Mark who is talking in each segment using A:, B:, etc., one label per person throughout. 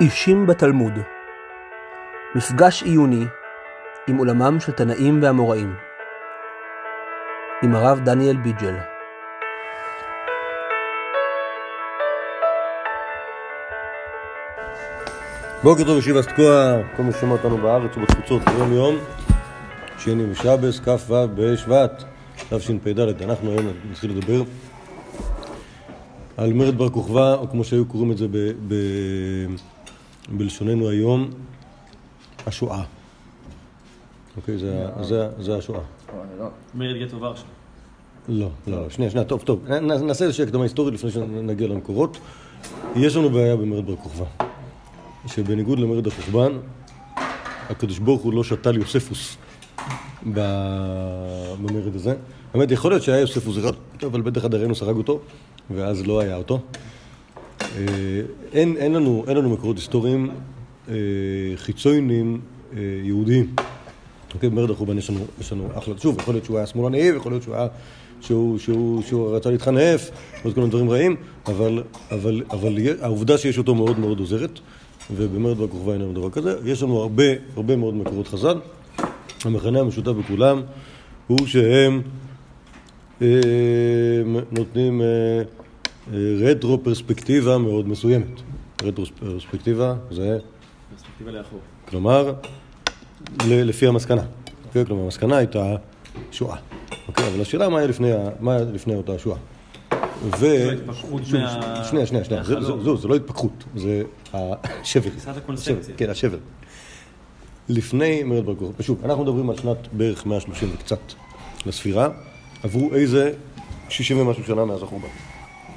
A: אישים בתלמוד. מפגש עיוני עם עולמם של תנאים ואמוראים. עם הרב דניאל ביג'ל.
B: בוקר טוב ישיבה תקוע, כל מי ששומע אותנו בארץ ובתפוצות יום יום, שני ושבס, כ"ו בשבט, תשפ"ד. אנחנו היום נתחיל לדבר על מרד בר כוכבא, או כמו שהיו קוראים את זה ב- ב- בלשוננו היום, השואה. אוקיי, זה, זה, זה השואה.
C: מרד גטו ורשה.
B: לא, לא, לא, שנייה, שנייה, טוב, טוב, נעשה איזושהי הקדמה היסטורית לפני שנגיע למקורות. יש לנו בעיה במרד בר כוכבא, שבניגוד למרד החורבן, הקדוש ברוך הוא לא שתל יוספוס במרד הזה. האמת, יכול להיות שהיה יוספוס אחד, אבל בטח הדרנוס הרג אותו, ואז לא היה אותו. אה, אין, אין, לנו, אין לנו מקורות היסטוריים אה, חיצוניים אה, יהודיים. אוקיי, במרד החורבן יש לנו, יש לנו אחלה, שוב, יכול להיות שהוא היה שמאלני, יכול להיות שהוא היה, שהוא, שהוא, שהוא רצה להתחנף, ועוד כל מיני דברים רעים, אבל, אבל, אבל העובדה שיש אותו מאוד מאוד עוזרת, ובמרד בר אין לנו דבר כזה. יש לנו הרבה, הרבה מאוד מקורות חז"ל. המכנה המשותף בכולם הוא שהם אה, נותנים אה, רטרו פרספקטיבה מאוד מסוימת. רטרו פרספקטיבה זה,
C: פרספקטיבה לאחור.
B: כלומר, לפי המסקנה. אוקיי? כלומר, המסקנה הייתה שואה. אוקיי? אבל השאלה מה היה לפני, מה היה לפני אותה שואה. ו...
C: התפכחות
B: שוב,
C: מה-
B: שנייה, שנייה, שנייה. זה, לא התפכחות, זה השבר.
C: תפיסת הקונספציה.
B: השבר, כן, השבר. לפני מרד בר כוכבא, שוב, אנחנו מדברים על שנת בערך 130 וקצת לספירה, עברו איזה 60 ומשהו שנה מאז החורבן.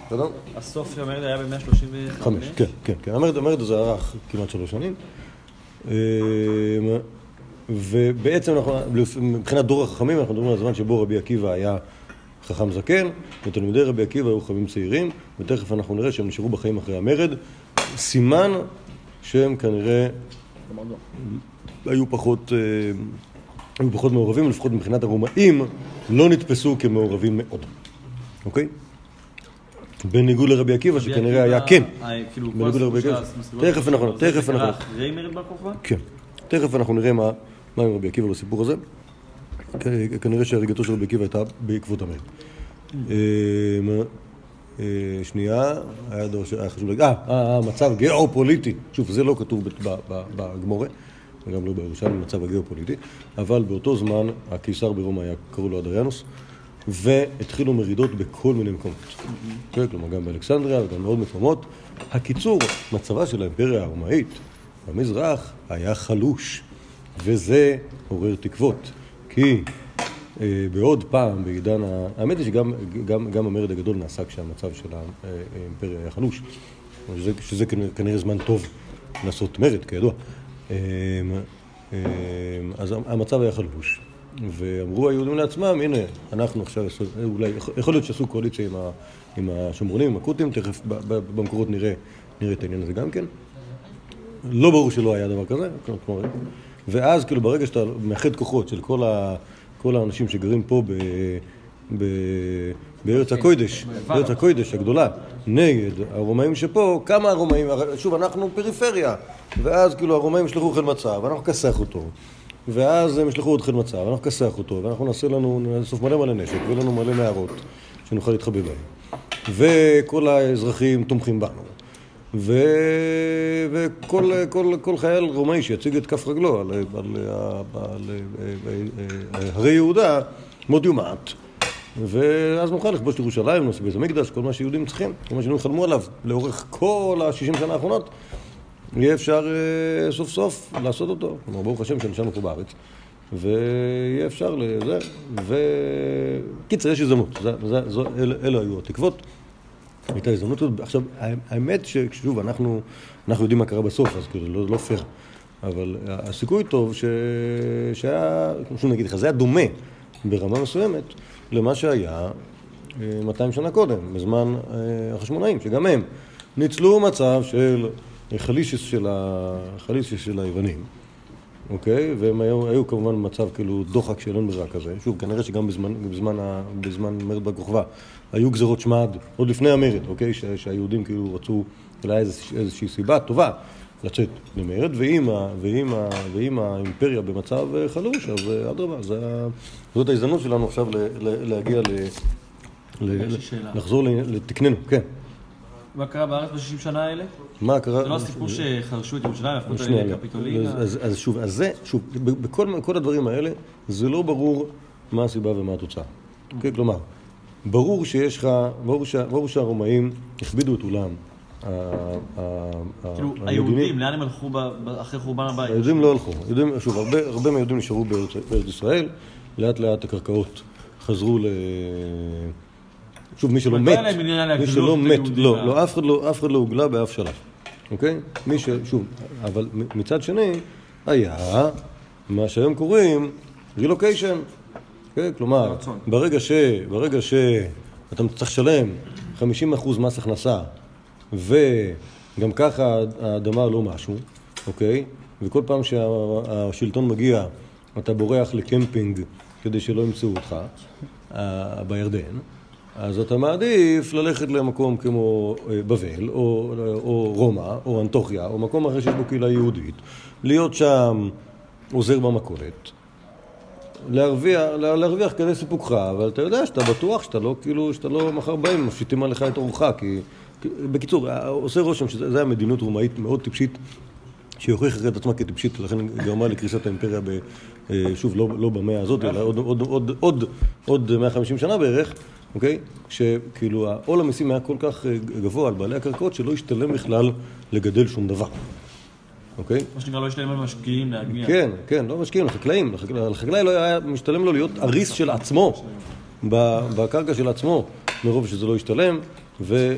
B: בסדר?
C: הסוף של המרד היה ב-135?
B: חמש, כן, כן, כן. המרד, המרד הזה ארך כמעט שלוש שנים. אמ, ובעצם אנחנו, מבחינת דור החכמים, אנחנו מדברים על הזמן שבו רבי עקיבא היה חכם זקן, ותלמידי רבי עקיבא היו חכמים צעירים, ותכף אנחנו נראה שהם נשארו בחיים אחרי המרד. סימן שהם כנראה היו פחות, אה, היו פחות מעורבים, לפחות מבחינת הרומאים, לא נתפסו כמעורבים מאוד, אוקיי? בניגוד לרבי עקיבא, שכנראה היה כן.
C: כאילו, כל
B: בניגוד כסף.
C: המסלול
B: תכף אנחנו-
C: זה
B: תכף אנחנו-
C: אחרי מרד בר כוכבא?
B: כן. תכף אנחנו נראה מה, עם רבי עקיבא בסיפור הזה. כנראה שהריגתו של רבי עקיבא הייתה בעקבות המרד. אמ, אה, שנייה, היה דבר שהיה חשוב להגיד, אה, אה, המצב גיאו-פוליטי, שוב, זה לא כתוב בגמורה, וגם לא בירושלים, המצב הגיאו-פוליטי, אבל באותו זמן הקיסר ברומא היה, קראו לו אדריאנוס, והתחילו מרידות בכל מיני מקומות. כן, כלומר, גם באלכסנדריה וגם בעוד מקומות. הקיצור, מצבה של האימפריה הרומאית במזרח היה חלוש, וזה עורר תקוות, כי אה, בעוד פעם בעידן, ה... האמת היא שגם גם, גם המרד הגדול נעשה כשהמצב של האימפריה היה חלוש, שזה, שזה כנראה, כנראה זמן טוב לעשות מרד, כידוע. אה, אה, אז המצב היה חלוש, ואמרו היהודים לעצמם, הנה, אנחנו עכשיו, עשו- אולי, יכול להיות שעשו קואליציה עם, ה, עם השומרונים, עם הכותים, תכף במקורות נראה, נראה את העניין הזה גם כן. לא ברור שלא היה דבר כזה, כלומר, ואז כאילו ברגע שאתה מאחד כוחות של כל, ה, כל האנשים שגרים פה ב, ב, בארץ הקודש, בארץ הקודש הגדולה, נגד הרומאים שפה, כמה הרומאים, שוב, אנחנו פריפריה, ואז כאילו הרומאים ישלחו חן מצב, ואנחנו נכסח אותו, ואז הם ישלחו עוד חן מצב, ואנחנו נכסח אותו, ואנחנו נעשה לנו, נאסוף מלא מלא נשק, ויהיה לנו מלא מערות, שנוכל להתחבא בהם. וכל האזרחים תומכים בנו. ו... וכל כל, כל חייל רומאי שיציג את כף רגלו על, על, על, על, הרי יהודה מאוד יומעט ואז נוכל לכבוש את ירושלים, נעשה בית המקדש, כל מה שיהודים צריכים, כל מה שיהודים חלמו עליו לאורך כל ה-60 שנה האחרונות יהיה אפשר אה, סוף סוף לעשות אותו, כלומר ברוך השם שנשארנו פה בארץ ויהיה אפשר לזה, וקיצר יש הזדמנות, אלו היו התקוות הייתה הזדמנות. עכשיו, האמת ששוב, אנחנו, אנחנו יודעים מה קרה בסוף, אז כאילו, לא, לא פייר. אבל הסיכוי טוב ש... שהיה, שוב נגיד לך, זה היה דומה ברמה מסוימת למה שהיה אה, 200 שנה קודם, בזמן אה, החשמונאים, שגם הם ניצלו מצב של חלישס של, ה... חלישס של היוונים. אוקיי? והם היו, היו כמובן במצב כאילו דוחק של אין ברירה כזה. שוב, כנראה שגם בזמן, בזמן, ה, בזמן מרד בר כוכבא היו גזרות שמד, עוד לפני המרד, אוקיי? ש, שהיהודים כאילו רצו, אולי איזוש, איזושהי סיבה טובה, לצאת למרד, ואם, ה, ואם, ה, ואם האימפריה במצב אה, חלוש, אז אה, אדרבה, זה זאת ההזדמנות שלנו עכשיו ל, ל, להגיע ל... ל-. לחזור לתקננו, כן.
C: מה קרה בארץ ב-60 שנה האלה?
B: מה קרה?
C: זה לא הסיפור שחרשו את ירושלים, הפכו אותה
B: שנייה,
C: לקפיטולינה?
B: אז, שוב, אז זה, שוב, בכל כל הדברים האלה, זה לא ברור מה הסיבה ומה התוצאה. אוקיי? כלומר, ברור שיש לך, ברור, שה, ברור שהרומאים הכבידו את עולם.
C: כאילו, היהודים, לאן הם הלכו אחרי חורבן הבית?
B: היהודים לא הלכו. שוב, הרבה, מהיהודים נשארו בארץ, בארץ ישראל, לאט לאט הקרקעות חזרו ל... שוב, מי שלא מת,
C: לא עניין
B: מי שלא מת, לא, לא, אף אחד לא, אף אחד לא הוגלה באף שלב, אוקיי? מי ש... שוב, אבל מצד שני, היה מה שהיום קוראים רילוקיישן, אוקיי? כלומר. ברגע ש... ברגע שאתה צריך לשלם 50% מס הכנסה, וגם ככה האדמה לא משהו, אוקיי? וכל פעם שהשלטון מגיע, אתה בורח לקמפינג כדי שלא ימצאו אותך אה, בירדן, אז אתה מעדיף ללכת למקום כמו אה, בבל, או, או רומא, או אנטוכיה, או מקום אחר שיש בו קהילה יהודית, להיות שם עוזר במכולת, להרוויח, לה- להרוויח כדי סיפוקך, אבל אתה יודע שאתה בטוח שאתה לא, כאילו, שאתה לא מחר באים, מפשיטים עליך את אורך, כי... בקיצור, עושה רושם שזו הייתה מדיניות רומאית מאוד טיפשית, שהיא הוכיחה את עצמה כטיפשית, לכן גרמה לקריסת האימפריה, ב, אה, שוב, לא, לא במאה הזאת, אלא עוד, עוד, עוד, עוד, עוד 150 שנה בערך, אוקיי? שכאילו העול המיסים היה כל כך אה, גבוה על בעלי הקרקעות, שלא השתלם בכלל לגדל שום דבר, אוקיי?
C: מה שנקרא, לא ישתלם למשקיעים להגיע.
B: כן, כן, לא משקיעים, לחקלאים. לחק- לחקלאי לא היה משתלם לו להיות אריס של עצמו, בקרקע של עצמו, מרוב שזה לא השתלם, ו, אה,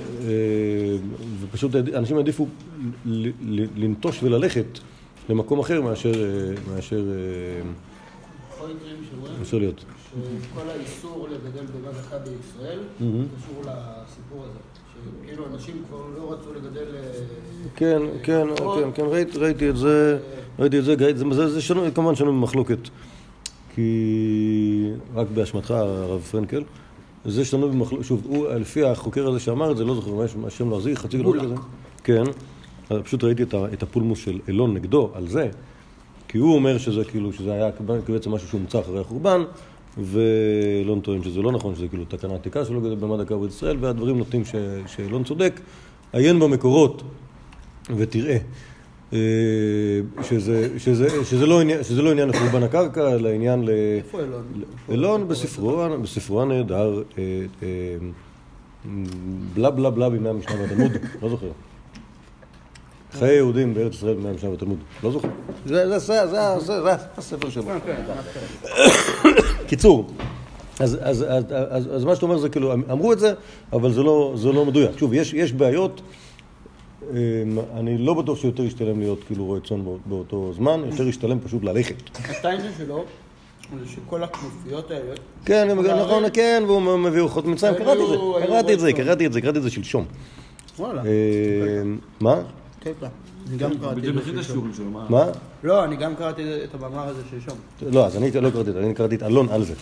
B: ופשוט אנשים העדיפו לנטוש וללכת למקום אחר מאשר, אה, מאשר, אה,
D: שאומרים
B: מאשר להיות.
D: שכל האיסור לגדל בבד אחד בישראל קשור לסיפור הזה. שכאילו אנשים כבר לא רצו לגדל... אה,
B: כן, כן, כן, כן, ראיתי, את זה, ראיתי את זה, זה, שנוי, כמובן שנוי במחלוקת, כי רק באשמתך, הרב פרנקל, זה שנוי במחלוקת, שוב, הוא, לפי החוקר הזה שאמר את זה, לא זוכר מה השם לעזי, חצי גדול כזה, כן, פשוט ראיתי את, הפולמוס של אילון נגדו על זה, כי הוא אומר שזה כאילו, שזה היה בעצם משהו שהומצא אחרי החורבן, ואילון טוען שזה לא נכון, שזה כאילו תקנה עתיקה שלא גדל במד הקרב בישראל, והדברים נוטים שאילון צודק. עיין במקורות ותראה אה, שזה, שזה, שזה, לא עניין, שזה לא עניין לחורבן הקרקע, אלא עניין ל...
D: איפה אילון?
B: אילון בספרו, בספרו הנהדר, אה, אה, בלה בלה בלה בימי המשנה והתלמוד, לא זוכר. חיי יהודים בארץ ישראל בימי המשנה והתלמוד, לא זוכר. זה, זה, זה, זה, זה, זה הספר שלו. קיצור, אז, אז, אז, אז, מה שאתה אומר זה כאילו, אמרו את זה, אבל זה לא, זה לא מדויק. שוב, יש, יש בעיות, אמ, אני לא בטוח שיותר ישתלם להיות כאילו רועה צאן באות- באותו זמן, יותר ישתלם פשוט ללכת.
D: הטיינר שלו זה שכל הכנופיות האלה...
B: כן, נכון, כן, והוא מביא אורחות מצרים, קראתי את זה, את זה. קראתי את זה, קראתי את זה שלשום.
D: וואלה.
B: אמ, מה?
D: קטע. אני גם קראתי את זה.
C: השיעורים שלו, מה?
D: לא, אני גם קראתי את המאמר הזה שלשום.
B: לא, אז אני לא קראתי את זה, אני קראתי את אלון על זה.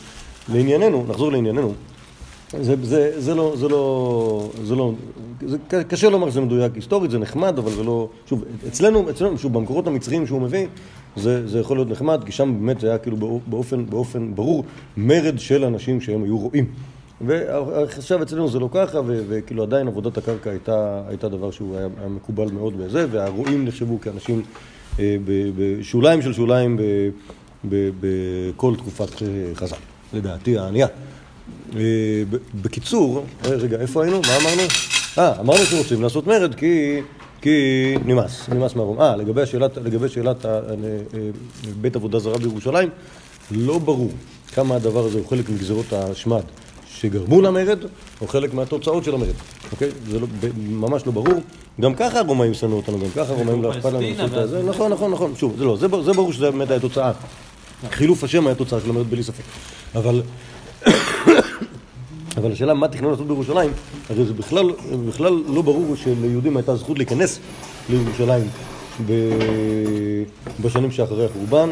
B: לענייננו, נחזור לענייננו, זה, זה, זה לא, זה לא, זה לא, זה קשה לומר שזה מדויק היסטורית, זה נחמד, אבל זה לא, שוב, אצלנו, אצלנו, שוב, במקורות המצריים שהוא מביא, זה, זה יכול להיות נחמד, כי שם באמת זה היה כאילו באופ- באופן, באופן ברור מרד של אנשים שהם היו רועים. ועכשיו אצלנו זה לא ככה, וכאילו עדיין עבודת הקרקע הייתה, הייתה דבר שהוא היה, היה מקובל מאוד בזה, והרועים נחשבו כאנשים אה, בשוליים של שוליים בכל תקופת חז"ל, לדעתי הענייה. אה, בקיצור, אה, רגע, איפה היינו? מה אמרנו? אה, אמרנו שרוצים לעשות מרד כי, כי נמאס, נמאס מהרום. אה, לגבי שאלת, לגבי שאלת ה- אה, אה, בית עבודה זרה בירושלים, לא ברור כמה הדבר הזה הוא חלק מגזרות השמד שגרמו למרד, או חלק מהתוצאות של המרד, אוקיי? זה לא, ב- ממש לא ברור. גם ככה הרומאים שנאו אותנו, גם ככה הרומאים לא אכפת.
C: ואז-
B: נכון, נכון, נכון. שוב, זה לא, זה, בר- זה ברור שזה באמת היה תוצאה. חילוף השם היה תוצאה של המרד בלי ספק. אבל... אבל השאלה מה תכננו לעשות בירושלים, הרי זה בכלל, בכלל לא ברור שליהודים הייתה זכות להיכנס לירושלים ב... בשנים שאחרי החורבן,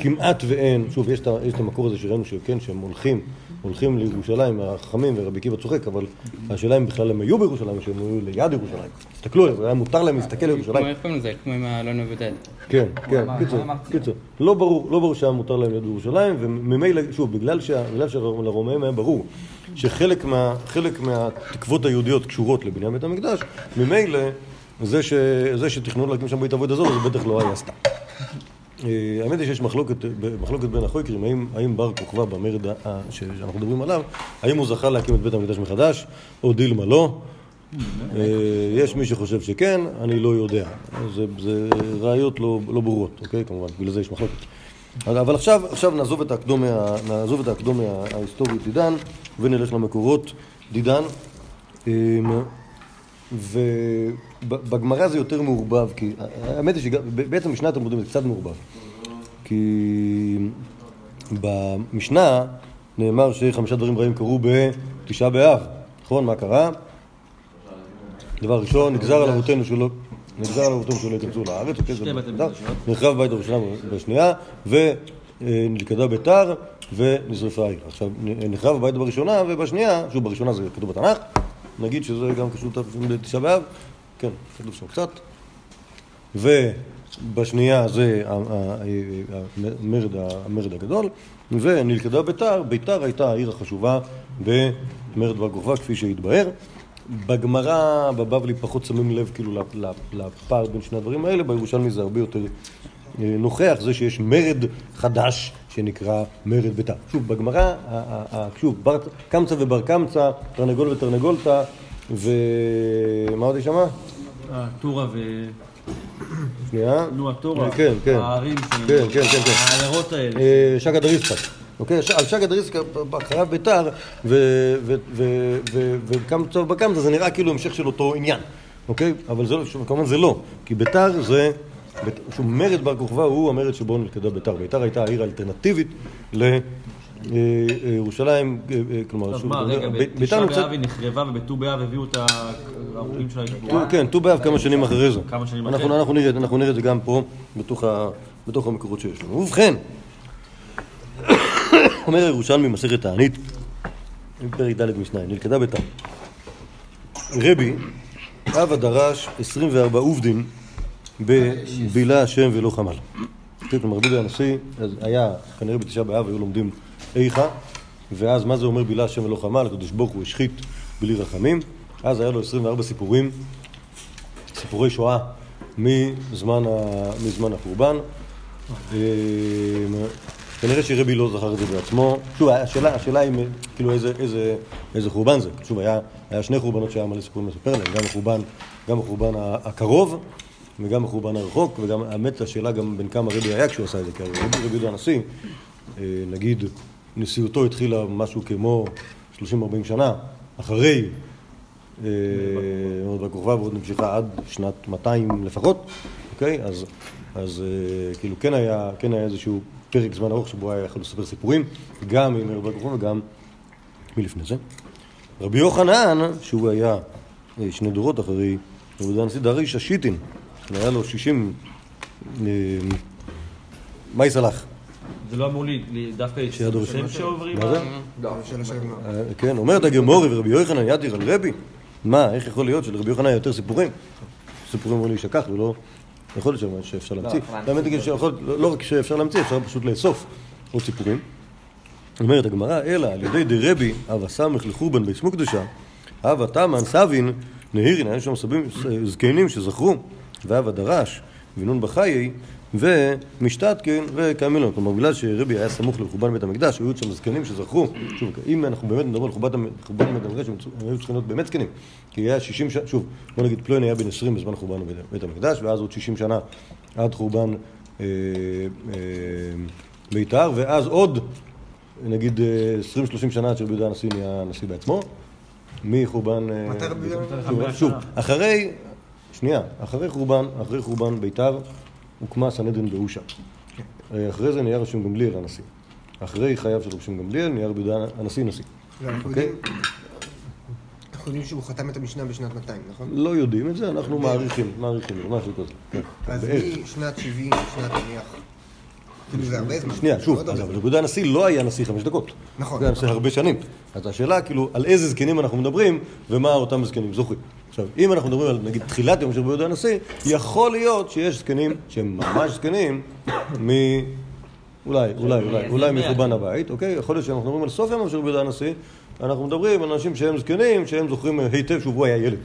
B: כמעט ואין, שוב, יש את המקור הזה שראינו שכן, שהם הולכים, הולכים לירושלים, החכמים ורבי עקיבא צוחק, אבל השאלה אם בכלל הם היו בירושלים, או שהם היו ליד ירושלים. תסתכלו, היה מותר להם להסתכל על ירושלים.
E: כמו, איך קוראים לזה? כמו עם הלא מבודד.
B: כן, כן, קיצור,
F: אמרת?
B: קיצור. לא ברור, לא ברור שהיה מותר להם להיות בירושלים, וממילא, שוב, בגלל שלרומאים היה ברור שחלק מה- חלק מהתקוות היהודיות קשורות לבניין בית המקדש, ממילא זה ש- זה שתכננו להקים שם בית אבות אזור, זה בטח לא היה סתם. אה, האמת היא שיש מחלוקת, מחלוקת בין החוקרים, האם, האם בר כוכבא במרד שאנחנו מדברים עליו, האם הוא זכה להקים את בית המקדש מחדש, או דילמה לא. אה, יש מי שחושב שכן, אני לא יודע. זה, זה ראיות לא, לא ברורות, אוקיי? כמובן, בגלל זה יש מחלוקת. אבל עכשיו, עכשיו נעזוב את האקדומיה, נעזוב את האקדומיה ההיסטורית דידן, ונלך למקורות דידן. אמ, ובגמרא זה יותר מעורבב, כי האמת היא שבעצם משנת התלמודים זה קצת מעורבב. כי במשנה נאמר שחמישה דברים רעים קרו בתשעה באב, נכון? מה קרה? דבר ראשון, נגזר על אבותינו שלא... נגזר על אבותינו שלא ייכנסו לארץ, אוקיי? זה נגזר. נחרב בית הראשונה בשנייה, ונלכדה ביתר, ונשרפה העיר. עכשיו, נחרב הבית בראשונה, ובשנייה, שוב, בראשונה זה כתוב בתנ"ך, נגיד שזה גם קשור בתשעה באב, כן, כתוב שם קצת. ובשנייה זה המרד, המרד הגדול, ונלכדה ביתר, ביתר הייתה העיר החשובה במרד בר כוכבא, כפי שהתבהר. בגמרא, בבבלי, פחות שמים לב כאילו לפ- לפ- לפער בין שני הדברים האלה, בירושלמי זה הרבה יותר אה, נוכח, זה שיש מרד חדש שנקרא מרד ביתר. שוב, בגמרא, שוב, בר- קמצא ובר קמצא, תרנגול ותרנגולתא, ומה אמרתי שמה?
C: אה, טורה ו...
B: שנייה.
C: נו, הטורה.
B: כן, כן.
C: הערים ש...
B: כן, כן, כן, כן.
C: העיירות האלה.
B: אה, שגה דריסקה. אוקיי? על שגה דריסקה חייב ביתר, וקמצא בקמצא זה נראה כאילו המשך של אותו עניין, אוקיי? אבל זה לא, כמובן זה לא, כי ביתר זה, שוב, מרד בר כוכבא הוא המרד שבו נלכדה ביתר. ביתר הייתה העיר האלטרנטיבית לירושלים, כלומר,
C: אז
B: שוב,
C: מה, רגע, בתשעה באב היא נחרבה ובט"ו באב הביאו את ההרוגים שלה לקבורה.
B: כן, ט"ו באב כמה שנים אחרי זה.
C: כמה שנים
B: אנחנו-
C: אחרי.
B: אנחנו נראה, אנחנו נראה את זה גם פה, בתוך המקורות שיש לנו. ובכן, אומר ירושלמי מסכת תענית, פרק ד' משניים, נלכדה ביתר. רבי, אבא דרש 24 עובדין בבילה השם ולא חמל. כן, כלומר, רבי הנשיא, אז היה, כנראה בתשעה באב היו לומדים איכה, ואז מה זה אומר בילה השם ולא חמל? הקדוש ברוך הוא השחית בלי רחמים, אז היה לו 24 סיפורים, סיפורי שואה מזמן, ה... מזמן החורבן. אה, כנראה שרבי לא זכר את זה בעצמו. שוב, השאלה, השאלה היא כאילו איזה, איזה, איזה חורבן זה. שוב, היה, היה שני חורבנות שהיה מלא סיפורים לספר עליהם, גם החורבן, גם החורבן הקרוב וגם החורבן הרחוק, וגם האמת השאלה גם בין כמה רבי היה כשהוא עשה את זה, כי רבי יהודה הנשיא, אה, נגיד, נשיאותו התחילה משהו כמו 30-40 שנה אחרי אה, עוד בכוכבא ועוד נמשכה עד שנת 200 לפחות, אוקיי? אז, אז אה, כאילו כן היה, כן היה איזשהו פרק זמן ארוך שבו היה יכול לספר סיפורים, גם עם רבי בכוכבא וגם מלפני זה. רבי יוחנן, שהוא היה אה, שני דורות אחרי רבי יהודה הנשיא, דריש השיטין, היה לו 60 אה, מי סלח.
C: זה לא אמור לי דווקא שהם
B: שם.
C: שעוברים...
B: מה זה?
F: לא.
B: אה, כן, אומרת הגמורי ורבי יוחנן ידיר על רבי, מה, איך יכול להיות שלרבי יוחנן יותר סיפורים? סיפורים אמורים להישכח ולא... יכול להיות שאפשר להמציא. האמת היא שיכול- לא לא רק שאפשר להמציא, אפשר פשוט לאסוף עוד סיפורים. אומרת הגמרא, אלא על ידי דרבי, אבא סמך לחורבן ביסמו קדושה, אבא תמן סבין נהירין, היו שם סבים, זקנים שזכרו, ואבא דרש, ונון בחיי, ומשתתקן וקיימלון. כלומר, בגלל שרבי היה סמוך לחורבן בית המקדש, היו שם זקנים שזכרו. שוב, אם אנחנו באמת מדברים על חורבן בית המקדש, הם היו צריכים להיות באמת זקנים. כי היה 60 שנה, שוב, בוא נגיד פלוני היה בן 20 בזמן חורבן בית- המקדש, ואז עוד 60 שנה עד חורבן אה, אה, ביתר, ואז עוד נגיד אה, 20-30 שנה עד שרבי יהודה הנשיא נהיה נשיא בעצמו, מחורבן... אה,
F: מתי רבי יהודה?
B: שוב, אחרי, שנייה, אחרי חורבן, אחרי חורבן ביתר, הוקמה סנהדרין באושה. אה, אחרי זה נהיה רשום גמליאל הנשיא. אחרי חייו של רשום גמליאל נהיה רבי יהודה הנשיא נשיא.
F: לא, אנחנו
B: אוקיי?
F: יודעים- אנחנו יודעים שהוא חתם את המשנה בשנת 200, נכון?
B: לא יודעים את זה, אנחנו מעריכים, מעריכים, משהו כזה. כן,
F: אז
B: בערך.
F: משנת 70, שנת נניח כאילו זה הרבה זמן.
B: שנייה, שוב, אז אבל רבי יהודה הנשיא לא היה נשיא חמש דקות.
F: נכון.
B: הוא היה נשיא הרבה שנים. אז השאלה, כאילו, על איזה זקנים אנחנו מדברים, ומה אותם זקנים זוכרים. עכשיו, אם אנחנו מדברים על, נגיד, תחילת יום של רבי יהודה הנשיא, יכול להיות שיש זקנים שהם ממש זקנים מ... אולי, אולי, אולי, אולי מחורבן הבית, אוקיי? יכול להיות שאנחנו מדברים על סוף ימיו של רבי יהודה הנשיא, אנחנו מדברים על אנשים שהם זקנים, שהם זוכרים היטב שהוא היה ילד,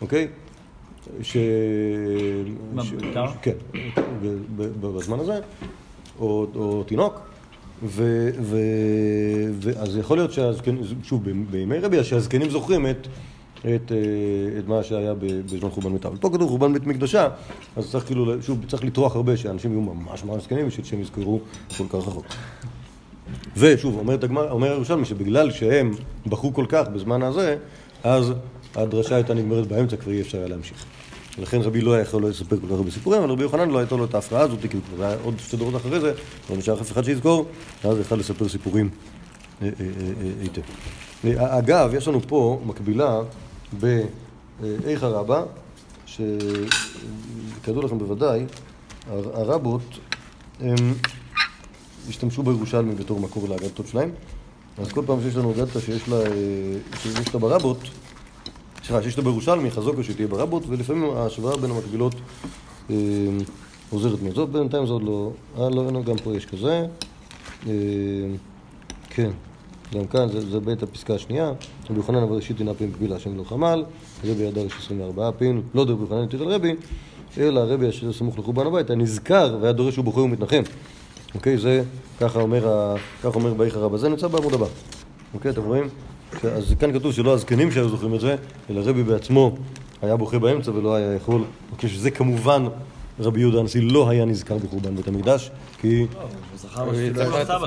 B: אוקיי? ש...
C: מה,
B: ש-
C: בית"ר?
B: כן, בזמן הזה, או, תינוק, ו, ו, ואז יכול להיות שהזקנים, שוב, בימי רבי, שהזקנים זוכרים את, את, אה, את מה שהיה בזמן חורבן בית"ר. פה כתוב חורבן בית מקדשה, אז צריך כאילו, שוב, צריך לטרוח הרבה שאנשים יהיו ממש ממש זקנים בשביל שהם יזכרו כל כך רחוק. ושוב, אומרת הגמר, אומר הירושלמי שבגלל שהם בכו כל כך בזמן הזה, אז הדרשה הייתה נגמרת באמצע, כבר אי אפשר היה להמשיך. לכן רבי לא היה יכול לספר כל כך הרבה סיפורים, אבל רבי יוחנן לא הייתה לו את ההפרעה הזאת, כי כבר היה עוד שתי דורות אחרי זה, לא נשאר אף אחד שיזכור, ואז יכל לספר סיפורים אה, אה, היטב. אה, אגב, יש לנו פה מקבילה באיכא רבא, שכידוע לכם בוודאי, הר- הרבות הם השתמשו בירושלמי בתור מקור לאגדתות שלהם. אז כל פעם שיש לנו אגדתא שיש לה, שיש לה ברבות, סליחה, שיש לה בירושלמי, חזוקה שתהיה ברבות, ולפעמים ההשוואה בין המקבילות אה, עוזרת מאוד. זאת בינתיים זה עוד לא... אה, לא, הנה, גם פה יש כזה. אה, כן, גם כאן זה, זה בית הפסקה השנייה. רבי יוחנן אבל ראשית אינה פין קבילה השם לא חמל, רבי אדר יש 24 פין, לא דרבי יוחנן יותר על רבי, אלא הרבי אשר סמוך לחורבן הבית, היה נזכר והיה דורש ובוחר ומתנחם. אוקיי, זה, ככה אומר, ה- ככה אומר באיכא רבא, זה נמצא בעמוד הבא. אוקיי, אתם רואים? אז כאן כתוב שלא הזקנים שהיו זוכרים את זה, אלא רבי בעצמו היה בוכה באמצע ולא היה יכול. אוקיי, שזה כמובן רבי יהודה הנשיא לא היה נזכר בחורבן בית המקדש, כי...
C: הוא זכר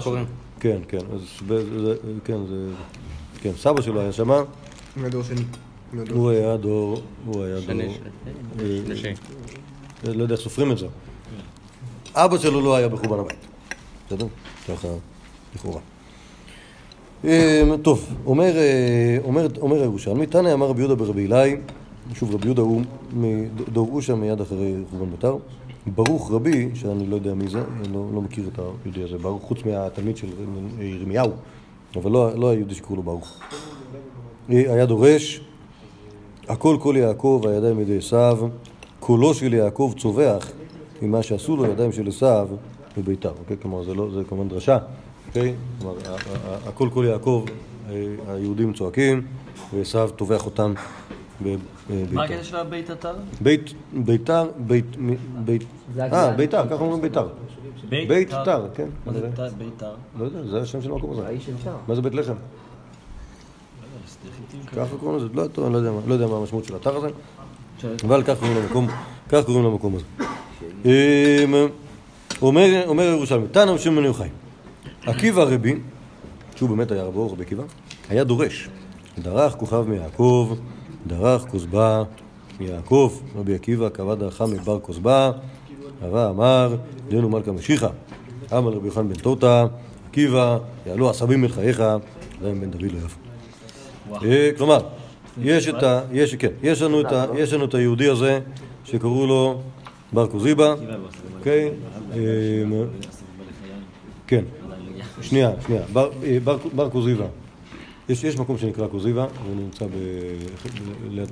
E: הוא
B: כן, כן, אז ב- זה, כן, זה... כן, סבא שלו היה שמה,
F: מהדור שני.
B: הוא היה דור, הוא היה דור...
E: שני,
B: אה,
E: שלישי.
B: לא יודע איך סופרים את זה. אבא שלו לא היה בחורבן הבית. בסדר? ככה, לכאורה. אה, טוב, אומר, אה, אומר, אומר הירושלמי, תנא אמר רבי יהודה ברבי אלי, שוב רבי יהודה הוא מדור אושה מיד אחרי חורבן ביתר, ברוך רבי, שאני לא יודע מי זה, לא, לא מכיר את היהודי הזה, ברוך חוץ מהתלמיד של ירמיהו, אבל לא, לא היהודי שקראו לו ברוך. היה דורש, הכל כל יעקב, הידיים ידי עשיו, קולו של יעקב צווח ממה שעשו לו ידיים של עשיו בביתר, אוקיי? כלומר, זה לא, זה כמובן דרשה, אוקיי? כלומר, הכל כל יעקב, אה, היהודים צועקים, ועשיו טובח אותם בביתר.
C: מה הקטע של הבית אתר?
B: בית, ביתר, בית, אה, ביתר, ככה אומרים ביתר. בית תר, כן.
C: מה זה תר? ביתר?
B: לא יודע, זה השם של המקום הזה. מה זה בית לחם? ככה קוראים לזה, לא, טוב, אני לא יודע מה- לא יודע מה המשמעות של האתר הזה, אבל כך קוראים למקום, כך קוראים למקום הזה. אמ, אומר ירושלמי, תנא בן יוחאי, עקיבא רבי, שהוא באמת היה רבו, רבי עקיבא, היה דורש, דרך כוכב מיעקב, דרך כוסבא מיעקב, רבי עקיבא קבע דרכה מבר כוסבא, רבה אמר, דנו מלכה משיחה, אמר רבי יוחנן בן תותא, עקיבא, יעלו עשבים מחייך, עדיין בן דוד לא יפה. אה, כלומר, יש את ה... יש, כן, יש לנו את ה... יש לנו את היהודי הזה שקראו לו בר קוזיבא, אוקיי? אה, כן, שנייה, שנייה, בר- אה, קוזיבא. יש, יש מקום שנקרא קוזיבא, הוא נמצא ב...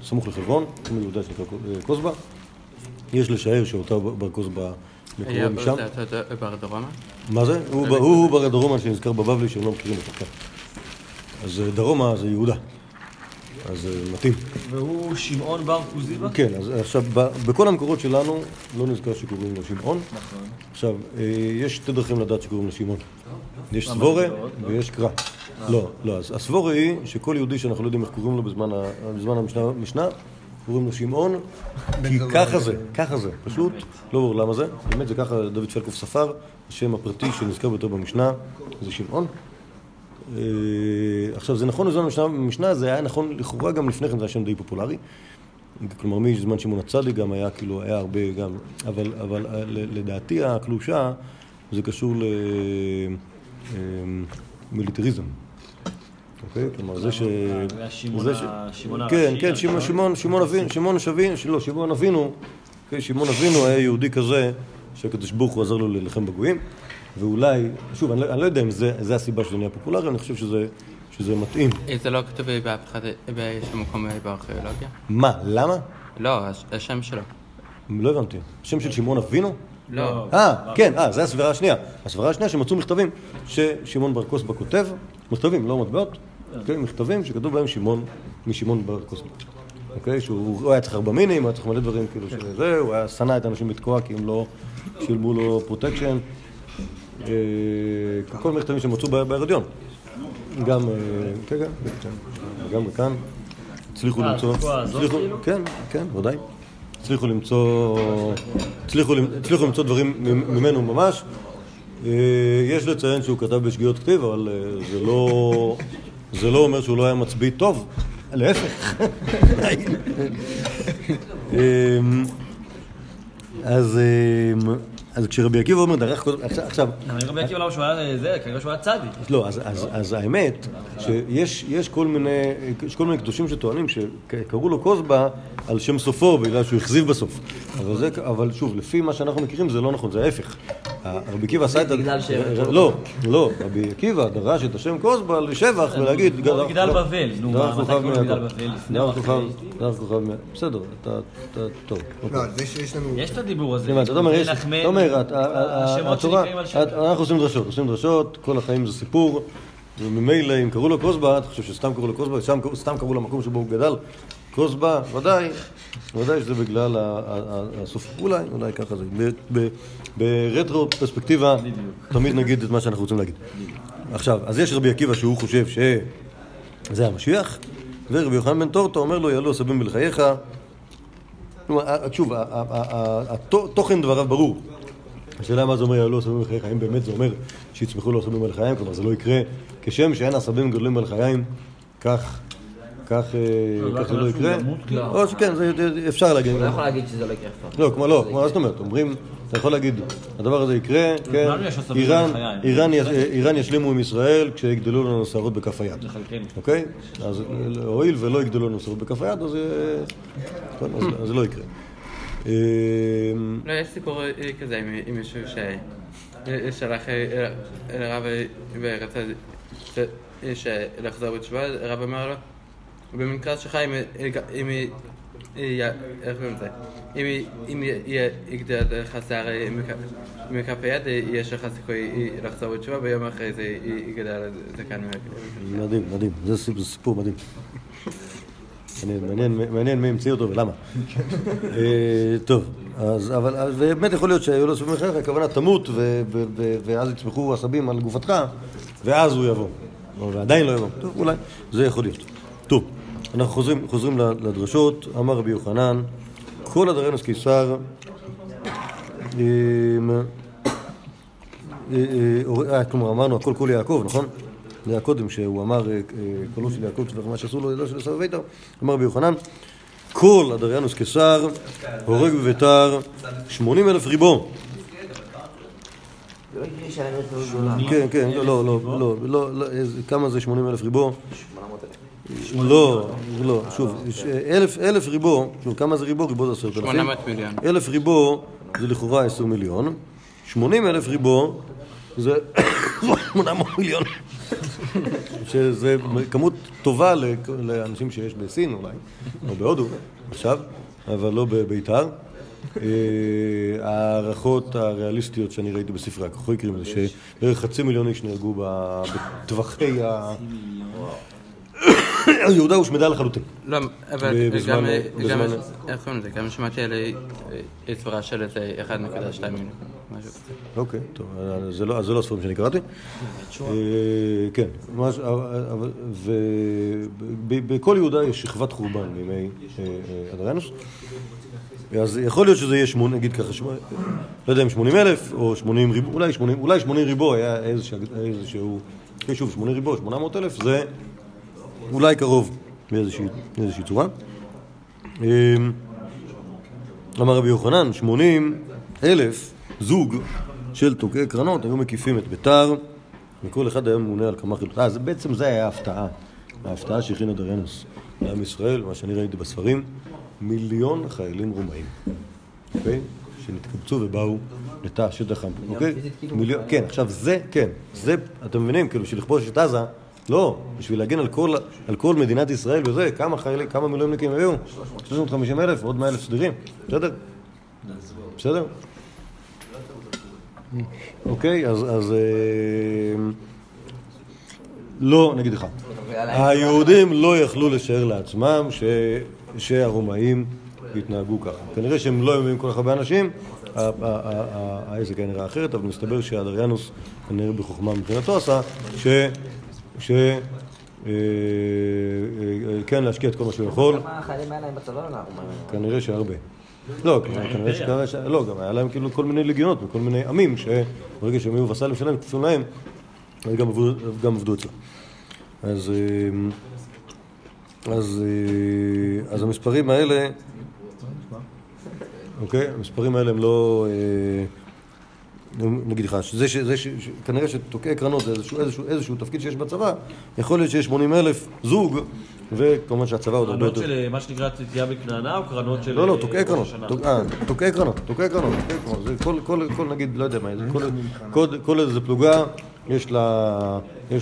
B: סמוך לחברון, קוראים ליהודה שנקרא קו- אה. יש לשער שאותו בר קוזבא
E: היה
B: מקורו משם.
E: זה בר דרומה?
B: מה זה? הוא הוא בר הדרומן שנזכר בבבלי שהם לא מכירים אותו, כן. אז אה, דרומה זה יהודה. אז אה, מתאים.
C: והוא שמעון בר כוזיבא?
B: כן, אז עכשיו, ב- בכל המקורות שלנו לא נזכר שקוראים לו שמעון.
C: נכון.
B: עכשיו, יש שתי דרכים לדעת שקוראים לו שמעון. יש סבורה ויש קרא. לא, לא, אז הסבורה היא שכל יהודי שאנחנו לא יודעים איך קוראים לו בזמן המשנה- קוראים לו שמעון, כי ככה זה, ככה זה, פשוט, לא ברור למה זה, באמת זה ככה דוד פלקוף ספר, השם הפרטי שנזכר ביותר במשנה זה שמעון. אה, עכשיו זה נכון בזמן המשנה, זה היה נכון לכאורה גם לפני כן זה היה שם די פופולרי. כלומר מזמן שמעון הצדיק גם היה כאילו, היה הרבה גם, אבל, אבל אה, לדעתי הקלושה זה קשור למיליטריזם. אוקיי? כלומר זה ש... זה
C: שמעון
B: כן,
C: הראשי,
B: כן, שמעון, שמעון, שמעון אבינו, שמעון שבין, לא, שמעון אבינו, אוקיי, שמעון אבינו היה יהודי כזה שהקדוש ברוך הוא עזר לו להילחם בגויים, ואולי, שוב, אני לא, אני לא יודע אם זה, זה הסיבה שזה נהיה פופולרי, אני חושב שזה, שזה מתאים.
E: אה, זה לא כתוב באף אחד, באיזשהו מקום אה, בארכיאולוגיה?
B: מה, למה?
E: לא, הש- השם שלו.
B: לא הבנתי. השם של שמעון אבינו?
E: לא.
B: אה, כן, אה, זו הסברה השנייה. הסברה השנייה שמצאו מכתבים ששמעון בר כוסבא כותב, מכתבים, לא מטבעות, כן, מכתבים שכתוב בהם שמעון, משמעון בר כוסבא. אוקיי, שהוא הוא היה צריך ארבע מינים, היה צריך מלא דברים כאילו של זה, הוא היה שנא את האנשים לתקוע כי הם לא שילמו לו פרוטקשן. אה, כל מכתבים שמצאו בהרדיון. גם, אה, כן, כן, כן, גם כאן. הצליחו
C: אה,
B: למצוא,
C: כאילו?
B: כן, כן, ודאי. הצליחו למצוא, הצליחו, למ- הצליחו למצוא דברים ממ- ממנו ממש. יש לציין שהוא כתב בשגיאות כתיב, אבל זה לא, זה לא אומר שהוא לא היה מצביא טוב, להפך. אמ, אז, אמ, אז כשרבי עקיבא אומר דרך קודם, עכשיו,
C: רבי עקיבא למה שהוא היה זה, כנראה שהוא היה צדיק.
B: לא, אז, האמת, שיש יש כל, מיני, קדושים שטוענים שקראו לו כוסבא על שם סופו בגלל שהוא הכזיב בסוף. אבל, שוב, לפי מה שאנחנו מכירים זה לא נכון, זה ההפך. רבי עקיבא עשה את.
A: בגלל ש-
B: לא, לא, רבי עקיבא דרש את השם כוסבא לשבח ולהגיד...
C: כמו מגדל בבל, נו, מתי
B: מיעקב.
C: למגדל בבל? לפני או
B: דרך
C: אחרי?
B: כוכב- דרך כוכב. בסדר, אתה... טוב. אוקיי.
F: לא, זה שיש לנו...
C: יש את הדיבור הזה.
B: אתה אומר, אומר, התורה, אנחנו עושים דרשות, עושים דרשות, כל החיים זה סיפור, וממילא אם קראו לו כוסבא, אתה חושב שסתם קראו לו קראו- סתם קראו למקום שבו הוא גדל, כוסבא, ודאי, ודאי שזה בגלל הסוף, אולי, אולי ככה זה, ברטרו פרספקטיבה, תמיד נגיד את מה שאנחנו רוצים להגיד. עכשיו, אז יש רבי עקיבא שהוא חושב שזה המשיח, ורבי יוחנן בן טורטו אומר לו, יעלו עשבים בלחייך, שוב, ה- ה- ה- ה- תוכן דבריו ברור. השאלה מה זה אומר יעלו עשבים על חיים, באמת זה אומר שיצמחו לו עשבים על חיים, כלומר זה לא יקרה כשם שאין עשבים גדולים על חיים, כך, כך, אה, כך זה לא יקרה. או שכן, זה אפשר להגיד.
A: לא יכול להגיד שזה לא יקרה אף פעם.
B: לא, כמו לא, כמו מה זאת אומרת, אומרים, אתה יכול להגיד, הדבר הזה יקרה, כן, איראן- ישלימו עם ישראל כשיגדלו לנו שערות בכף היד.
C: לחלקנו.
B: אוקיי? אז הואיל ולא יגדלו לנו שערות בכף היד, אה, אז זה לא יקרה. אה,
E: לא, יש סיפור אה, כזה עם מישהו ש... אה, שלח אה, ורצה לחזור בתשובה, הרב אמר לו, במקרה שלך אם היא... איך קוראים לזה? אם יגדל לך שיער מכ- מכף היד, יש לך סיכוי לחזור בתשובה, ויום אחרי זה יגדל זקן מכף
B: מדהים, מדהים, זה סיפור מדהים. מעניין, מי המציא אותו ולמה. אה, טוב, אז, אבל באמת יכול להיות שהיו לו סביבים אחריך, הכוונה תמות ואז יצמחו עשבים על גופתך, ואז הוא יבוא. ועדיין לא יבוא. טוב, אולי, זה יכול להיות. טוב, אנחנו חוזרים, לדרשות, אמר רבי יוחנן, כל הדרנוס קיסר, אה, אה, כלומר אמרנו הכל קול יעקב, נכון? זה היה קודם שהוא אמר אה, אה, קולו של יעקב שפך מה שעשו לו ידו של עשו ביתר, אמר רבי יוחנן כל אדריאנוס קיסר הורג בביתר שמונים אלף ריבו כן, כן, לא, לא, לא, לא, לא, לא, כמה זה שמונים אלף ריבו? לא, לא, שוב, אה, אלף, אלף ריבו, שוב, כמה זה ריבו? ריבו זה עשרת אלפים.
E: 800 מיליון.
B: אלף ריבו זה לכאורה עשר מיליון, שמונים אלף ריבו זה שמונה מאות מיליון, שזה כמות טובה לאנשים שיש בסין אולי, או בהודו עכשיו, אבל לא בביתר. אה, ההערכות הריאליסטיות שאני ראיתי בספרי הכוחויקרים זה שבערך חצי מיליון איש נהרגו בטווחי ה... יהודה הושמדה לחלוטין.
E: לא, אבל גם, איך קוראים לזה? גם שמעתי על אה, אה, סברה של איזה 1.2 מיליון, משהו כזה.
B: אוקיי, טוב, אז זה לא, אז זה לא הספרים שאני קראתי. אה, כן, ובכל יהודה יש שכבת חורבן בימי אה, אה, אדריאנוס. אז יכול להיות שזה יהיה שמונה, נגיד ככה, שמונה, לא יודע אם 80 אלף או 80 ריבו, אולי 80, אולי 80 ריבו היה איזשה- איזשהו, כן, שוב, 80 ריבו, 800 אלף, זה אולי קרוב באיזושהי צורה. אה, אמר רבי יוחנן, 80 אלף זוג של תוקעי קרנות היו מקיפים את ביתר, וכל אחד היה ממונה על כמה חילוט. אה, זה בעצם זה היה ההפתעה. ההפתעה שהכין אדריאנוס לעם ישראל, מה שאני ראיתי בספרים, מיליון חיילים רומאים, אוקיי? שנתקבצו ובאו את השטח, אוקיי? מיליון, כן, עכשיו זה, כן, זה, אתם מבינים, כאילו, בשביל לכבוש את עזה, לא, בשביל להגן על כל, על כל מדינת ישראל וזה, כמה חיילים, כמה מילואימניקים היו? 350 אלף, עוד 100 אלף סדירים, בסדר? בסדר? אוקיי, אז, אז אה, לא, אני אגיד לך, היהודים לא יכלו לשער לעצמם ש, שהרומאים יתנהגו ככה. כנראה שהם לא היו כל כך הרבה אנשים, העסק היה נראה אחרת, אבל מסתבר שאדריאנוס כנראה בחוכמה מבחינתו עשה, ש... ש... אה, אה, אה, כן, להשקיע את כל מה שהוא יכול.
G: כמה חיילים היה להם בצבא לרומאים?
B: כנראה שהרבה. לא, כנראה שכנראה. לא, גם היה להם כאילו כל מיני לגיונות וכל מיני עמים שברגע שהם היו וסלים שלהם, כפופים להם, גם עבדו, אצלם. אז, אה, אז, אה, אז המספרים האלה, אוקיי? המספרים האלה הם לא... אה, נגיד לך, שזה, שזה, כנראה שתוקעי קרנות זה איזשהו, איזשהו, איזשהו תפקיד שיש בצבא, יכול להיות שיש 80 אלף זוג, וכמובן שהצבא עוד הרבה
C: קרנות
B: יותר...
C: של אה, מה שנקרא תתייה בכנענה או קרנות של...
B: לא, לא,
C: אה,
B: תוקעי קרנות. תוקעי קרנות, תוקעי קרנות, תוקעי קרנות. זה כל, נגיד, לא יודע מה, זה כל- איזה פלוגה, יש לה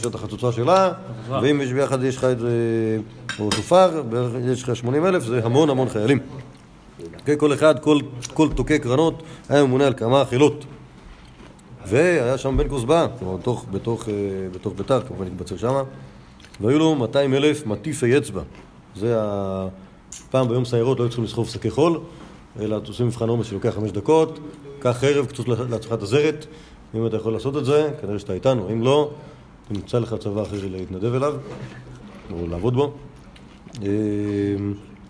B: את החצוצה שלה, ואם יש ביחד, יש לך איזה, או שופר, בערך יש לך 80 אלף, זה המון המון חיילים. כל אחד, כל, תוקעי קרנות, היה ממונה על כמה חילות. והיה שם בן כוסבא, כלומר אה, בתוך ביתר, כמובן התבצר שמה, והיו לו 200 אלף מטיפי אצבע. זה ה... פעם ביום סיירות לא היו צריכים לסחוב שקי חול, אלא עושים מבחן עומס שלוקח חמש דקות, קח חרב, קצוץ לעצמך את הזרת, אם אתה יכול לעשות את זה, כנראה שאתה איתנו, אם לא, תמצא לך צבא אחר להתנדב אליו, או לעבוד בו. אה,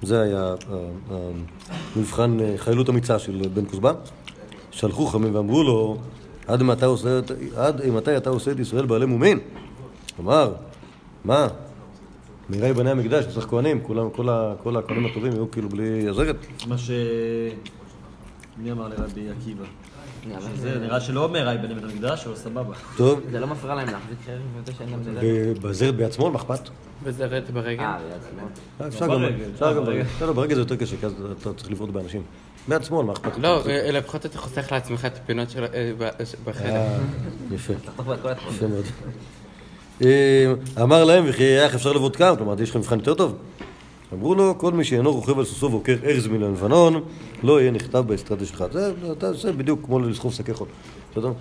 B: זה היה המבחן אה, חיילות אמיצה של בן כוסבא. שלחו חכמים ואמרו לו, עד מתי, עושה, עד מתי אתה עושה את ישראל בעלי מומין? אמר, מה? נראה בני המקדש, צריך כהנים, כולם, כל, ה, כל הכהנים הטובים יהיו כאילו בלי עזרת.
C: מה ש... מי אמר לרבי עקיבא? זה נראה שלא אומר בני בית המקדש, אבל סבבה.
B: טוב,
G: זה לא מפריע להם להחזיק חרב וזה שאין להם בזה?
B: ב- בעזרת ביד שמאל, מה אכפת?
E: וזרת ברגל.
G: אה, שמאל.
B: אה, אפשר גם,
C: ברגל,
B: אפשר
C: אה,
B: גם
C: ברגל.
B: ברגל. זה יותר קשה, כי אז אתה צריך לבעוט באנשים. ביד שמאל, מה אכפת?
E: לא, אה, לפחות אתה חוסך לעצמך את הפינות של- ב- בחדר.
B: אה, יפה. יפה מאוד. אה, אמר להם, וכי איך אפשר לבודקם? כלומר, יש לכם מבחן יותר טוב? אמרו לו, כל מי שאינו רוכב על סוסו ועוקר ארז מן הלבנון, לא יהיה נכתב באסטרטיה שלך. זה, זה בדיוק כמו לסחוב שקי חול. בסדר?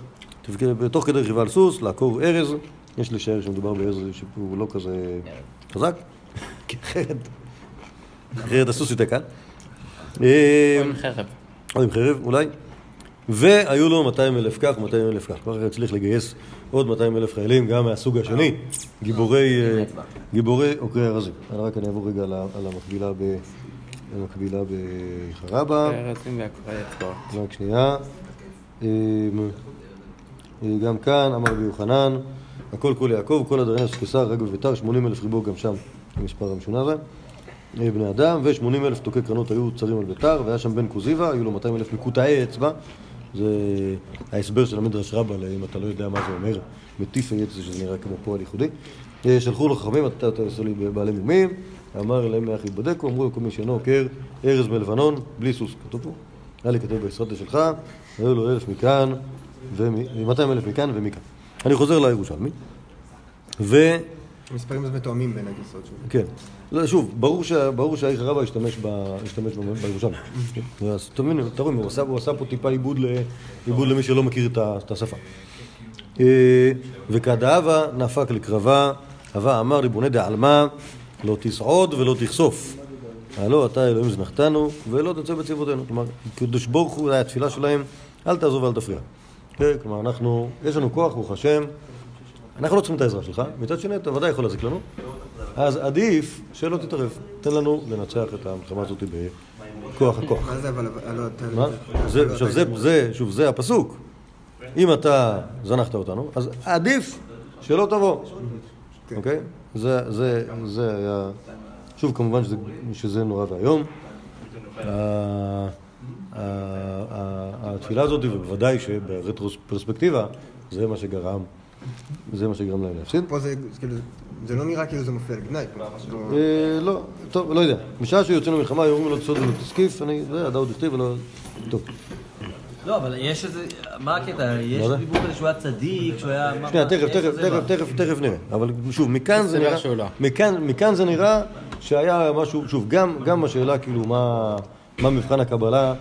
B: תפק- תוך כדי רכיבה על סוס, לעקור ארז, יש לשער שמדובר בארז שהוא לא כזה חזק, כי אחרת, אחרת הסוס יותר קל. אה,
E: או עם חרב.
B: או עם חרב אולי, והיו לו 200 אלף כך ו-200 אלף כך. ככה הצליח לגייס עוד 200 אלף חיילים, גם מהסוג השני, גיבורי, אה, גיבורי עוקרי ארזים. אני רק אני אעבור רגע על המקבילה ב... המקבילה בחרבה. רק שנייה. אה, אה, גם כאן, אמר רבי יוחנן, הכל כל יעקב, כל אדרנס קיסר, רק בביתר, 80 אלף ריבו גם שם, המספר המשונה הזה. אה, בני אדם, ו-80 אלף תוקי קרנות היו צרים על ביתר, והיה שם בן כוזיבא, היו לו 200 אלף מקוטעי אצבע. זה ההסבר של המדרש רבה, אם אתה לא יודע מה זה אומר, מטיפי אצבע, שזה נראה כמו פועל ייחודי. אה, שלחו לו חכמים, אתה עושה לי בעלי מומים, אמר להם מאח יתבדקו, אמרו לו כל מי שאינו עוקר ארז מלבנון, בלי סוס, כתוב פה. היה לי כתוב באסטרטיה שלך, היו לו אלף מכאן, ו-200 אלף מכאן ומכאן. אני חוזר לירושלמי, ו...
F: המספרים אז מתואמים בין הגרסאות שלו.
B: כן. לא, שוב, ברור, ש... ברור שהאיך רבא השתמש, ב... השתמש. בירושלמי. אז אתה מבין, אתה רואה, הוא עשה, הוא עשה פה טיפה עיבוד, ל... עיבוד למי שלא מכיר את, השפה. אה, וכדאבה נפק לקרבה, הווה אמר ריבוני דעלמא, לא תסעוד ולא תכסוף. הלא אתה אלוהים זנחתנו, ולא תצא בצבאותינו. כלומר, קדוש ברוך הוא, התפילה שלהם, אל תעזוב ואל תפריע. כן, כלומר, אנחנו, יש לנו כוח, ברוך השם, אנחנו לא צריכים את העזרה שלך, מצד שני אתה ודאי יכול להזיק לנו, אז עדיף שלא תתערב, תן לנו לנצח את המלחמה הזאת בכוח הכוח.
F: מה זה אבל, אתה...
B: מה? זה, שוב, זה הפסוק. אם אתה זנחת אותנו, אז עדיף שלא תבוא, אוקיי? זה, זה, זה היה... שוב, כמובן שזה, שזה נורא ואיום. ה- ה- ה- התפילה הזאת, ובוודאי שברטרוספקטיבה, זה מה שגרם, זה מה שגרם להם להפסיד.
F: פה זה כאילו, זה לא נראה כאילו זה מופיע על גנאי. כלומר, לא-
B: אה, לא, טוב, לא יודע. בשעה שיוצאנו למלחמה, היו אומרים לו תסוד ולא תסקיף, אני, זה, הדאוד הכתיב ולא... טוב.
C: לא, אבל יש איזה... מה הקטע? יש? דיבור כזה שהוא היה צדיק, שהוא היה...
B: שנייה, תכף, תכף, תכף? תכף, תכף נראה. אבל שוב, מכאן זה נראה...
E: מהשאלה.
B: מכאן, מכאן זה נראה שהיה משהו, שוב, גם, גם השאלה כאילו מה, מה מבחן הקבלה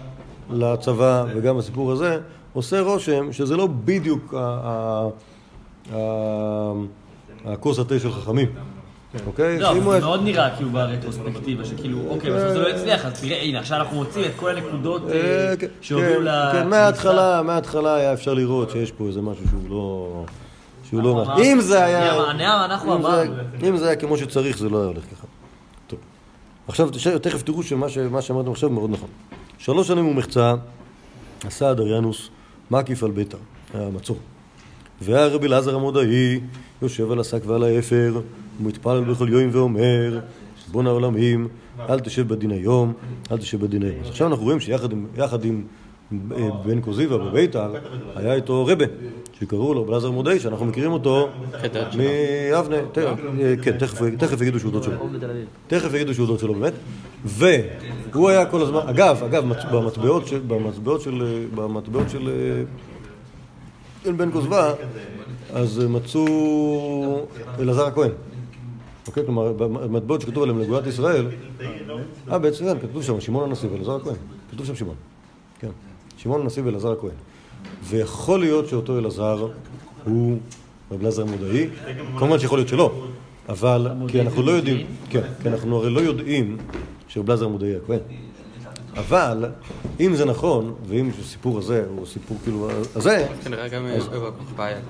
B: לצבא וגם הסיפור הזה, עושה רושם שזה לא בדיוק ה- ה- ה- הכוס התה של חכמים. אוקיי?
C: לא, זה מאוד נראה כאילו ברטרוספקטיבה, שכאילו, אוקיי, בסוף זה לא הצליח, אז תראה, הנה, עכשיו אנחנו מוצאים את כל הנקודות אה,
B: אה, כן,
C: שהובילו
B: כן,
C: ל...
B: כן, מההתחלה, מההתחלה היה אפשר לראות שיש פה איזה משהו שהוא לא... שהוא לא... אם זה היה...
C: אנחנו
B: אם זה-
C: אמרנו.
B: אם זה היה כמו שצריך, זה לא היה הולך ככה. טוב. עכשיו, תכף תראו שמה ש- מה שאמרתם עכשיו מאוד נכון. שלוש שנים הוא מחצה, עשה אדריאנוס מקיף על ביתר, היה רבי אלעזר המודעי, יושב על השק ועל האפר, ומתפלל בכל יום ואומר, בון העולמים, אל תשב בדין היום, אל תשב בדין היום. אז עכשיו אנחנו רואים שיחד עם, אה, בן קוזיבא בביתר, היה איתו רבה, שקראו לו אלעזר המודעי, שאנחנו מכירים אותו ת- אה, כן, תכף- יגידו שהוא דוד שלו. תכף יגידו שהוא דוד שלו באמת. והוא היה כל הזמן, אגב, אגב, במטבעות של, במטבעות של, אה, במטבעות של אה, של בן כוזבא, אז מצאו אלעזר הכהן. אוקיי? כלומר, במטבעות שכתוב עליהם לגאולת ישראל, אה, בעצם, כן, כתוב שם שמעון הנשיא ואלעזר הכהן. כתוב שם שמעון. כן. שמעון הנשיא ואלעזר הכהן. ויכול להיות שאותו אלעזר הוא רב אלעזר מודעי, כמובן שיכול להיות שלא, אבל כי אנחנו לא יודעים, כן, כי אנחנו הרי לא יודעים שרב אלעזר מודעי הכהן. אבל אם זה נכון, ואם הסיפור הזה הוא סיפור כאילו הזה,
E: כנראה גם כהן.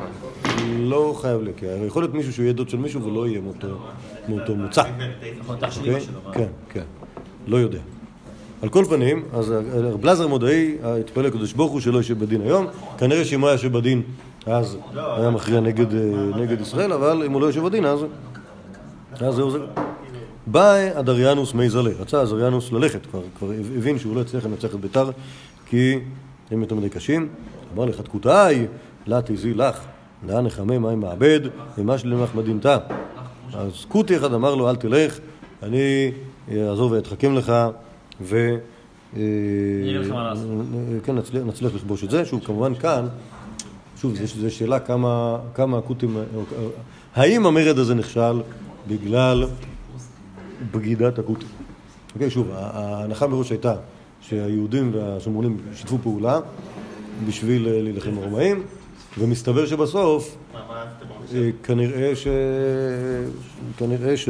B: לא חייב לי, כי יכול להיות מישהו שהוא יהיה דוד של מישהו ולא יהיה מאותו, מוצא. אוקיי? כן, כן. לא יודע. על כל פנים, אז רב לזר מודעי התפלל לקדוש ברוך הוא שלא יושב בדין היום. כנראה שאם הוא היה יושב בדין, אז היה מכריע נגד, אה, נגד ישראל, אבל אם הוא לא יושב בדין, אז... אז זהו זה. בא אדריאנוס מי זלה, רצה אדריאנוס ללכת, כבר, כבר הבין שהוא לא יצליח לנצח את ביתר, כי הם יותר מדי קשים. אמר לך, תקותאי, לה תזי לך, לאן נחמם מים מעבד, ומה שלי למח מדינתה. אז קוטי אחד אמר לו, אל תלך, אני אעזוב ואתחכם לך, ו... אה,
C: לעשות.
B: כן, נצליח, לכבוש את זה. שוב, כמובן כאן, שוב, זו שאלה כמה, כמה הקוטים... האם המרד הזה נכשל בגלל בגידת הקוטים? אוקיי, שוב, ההנחה מראש הייתה שהיהודים והשומרונים שיתפו פעולה בשביל אה, להילחם ברומאים, ומסתבר שבסוף אה, כנראה ש... כנראה ש...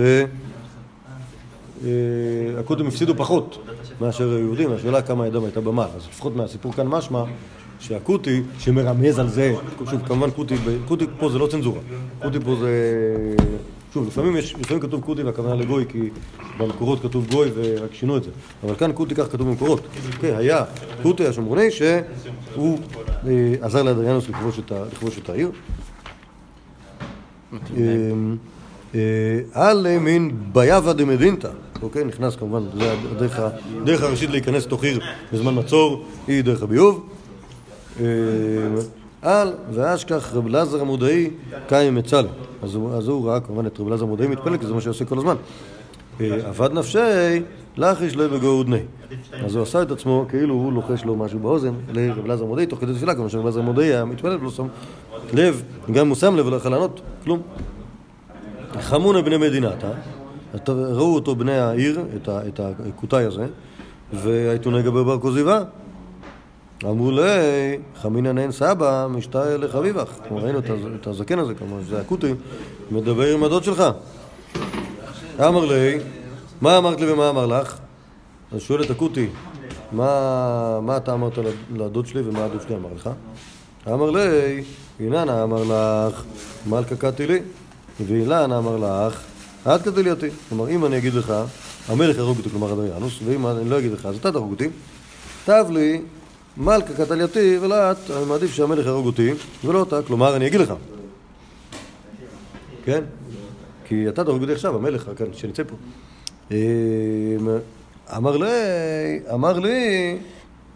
B: אה, הפסידו פחות מאשר היהודים, השאלה כמה ידם הייתה במעל. אז לפחות מהסיפור כאן משמע שהכותי שמרמז על זה, שוב כמובן כותי, כותי פה זה לא צנזורה, כותי פה זה... שוב, לפעמים, יש, לפעמים כתוב כותי והכוונה לגוי כי במקורות כתוב גוי ורק שינו את זה, אבל כאן כותי כך כתוב במקורות. כן, היה כותי השומרוני שהוא אה, עזר לאדריאנוס לכבוש את העיר. אמ, אה, על מין ביאבה דמדינתא, אוקיי? נכנס כמובן, זה הדרך הראשית להיכנס לתוך עיר בזמן מצור היא דרך הביוב. על ואשכח רב אלעזר המודעי קיים מצלם. אז הוא- ראה כמובן את רב אלעזר המודעי מתפלל, כי זה מה שהוא עושה כל הזמן. אה, אבד נפשי, לחיש לב וגאודני. אז הוא עשה את עצמו כאילו הוא לוחש לו משהו באוזן לרב אלעזר המודעי, תוך כדי תפילה, כיוון שרב אלעזר המודעי היה מתפלל ולא שם לב, גם אם הוא שם לב ולא יכול לענות, כלום. חמונה בני מדינתה, ראו אותו בני העיר, את הכותאי הזה, והעיתונאי גבר בר כוזיבה. אמרו לי, חמינא נהן סבא, משתא לחביבך. כלומר, ראינו את הז- את הזקן הזה, כלומר, זה הכותי, מדבר עם הדוד שלך. אמר לי, מה אמרת לי ומה אמר לך? אז שואל את הכותי, מה, מה אתה אמרת לדוד שלי ומה הדוד שלי אמר לך? אמר לי, אילנה אמר לך, מלכה קטי לי, ואילן אמר לך, את קטי לי אותי. כלומר, אם אני אגיד לך, המלך יהרוג אותי, כלומר אדריאנוס, ואם אני לא אגיד לך, אז אתה תהרוג אותי. כתב לי, מלכה קטע לי אותי, ולא את, אני מעדיף שהמלך יהרוג אותי, ולא אותה, כלומר, אני אגיד לך. כן? כי אתה תהרוג אותי עכשיו, המלך, כאן, שנצא פה. אמ, אמר לי, אמר לי,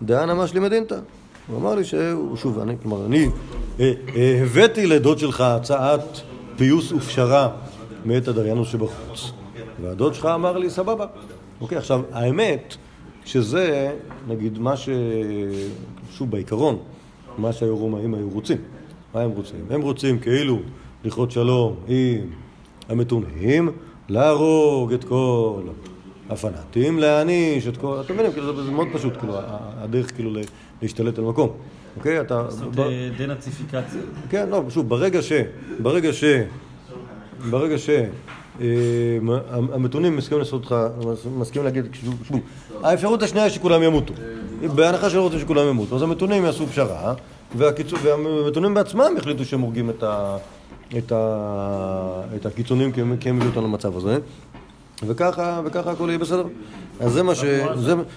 B: דאן אמש לי מדינתא. הוא אמר לי שהוא, שוב, אני, כלומר, אני אה, אה, הבאתי לדוד שלך הצעת פיוס ופשרה מאת הדריאנוס שבחוץ. והדוד שלך אמר לי, סבבה. אוקיי, עכשיו, האמת, שזה, נגיד, מה ש... שוב, בעיקרון, מה שהרומאים היו רוצים. מה הם רוצים? הם רוצים כאילו לכרות שלום עם המתונים, להרוג את כל הפנאטים, להעניש את כל... אתם מבינים, כאילו, זה מאוד פשוט, כאילו, הדרך כאילו להשתלט על מקום. אוקיי? אתה...
C: לעשות אה, דנאציפיקציה.
B: כן, לא, שוב, ברגע ש... ברגע ש... ברגע ש... אה, המתונים מסכימים לעשות אותך, מסכימים להגיד, האפשרות השנייה היא שכולם ימותו. בהנחה שלא רוצים שכולם ימותו, אז המתונים יעשו פשרה, והמתונים בעצמם יחליטו שהם הורגים את, הקיצונים כי הם הביאו אותנו למצב הזה. וככה, וככה הכל יהיה בסדר. אז זה מה ש...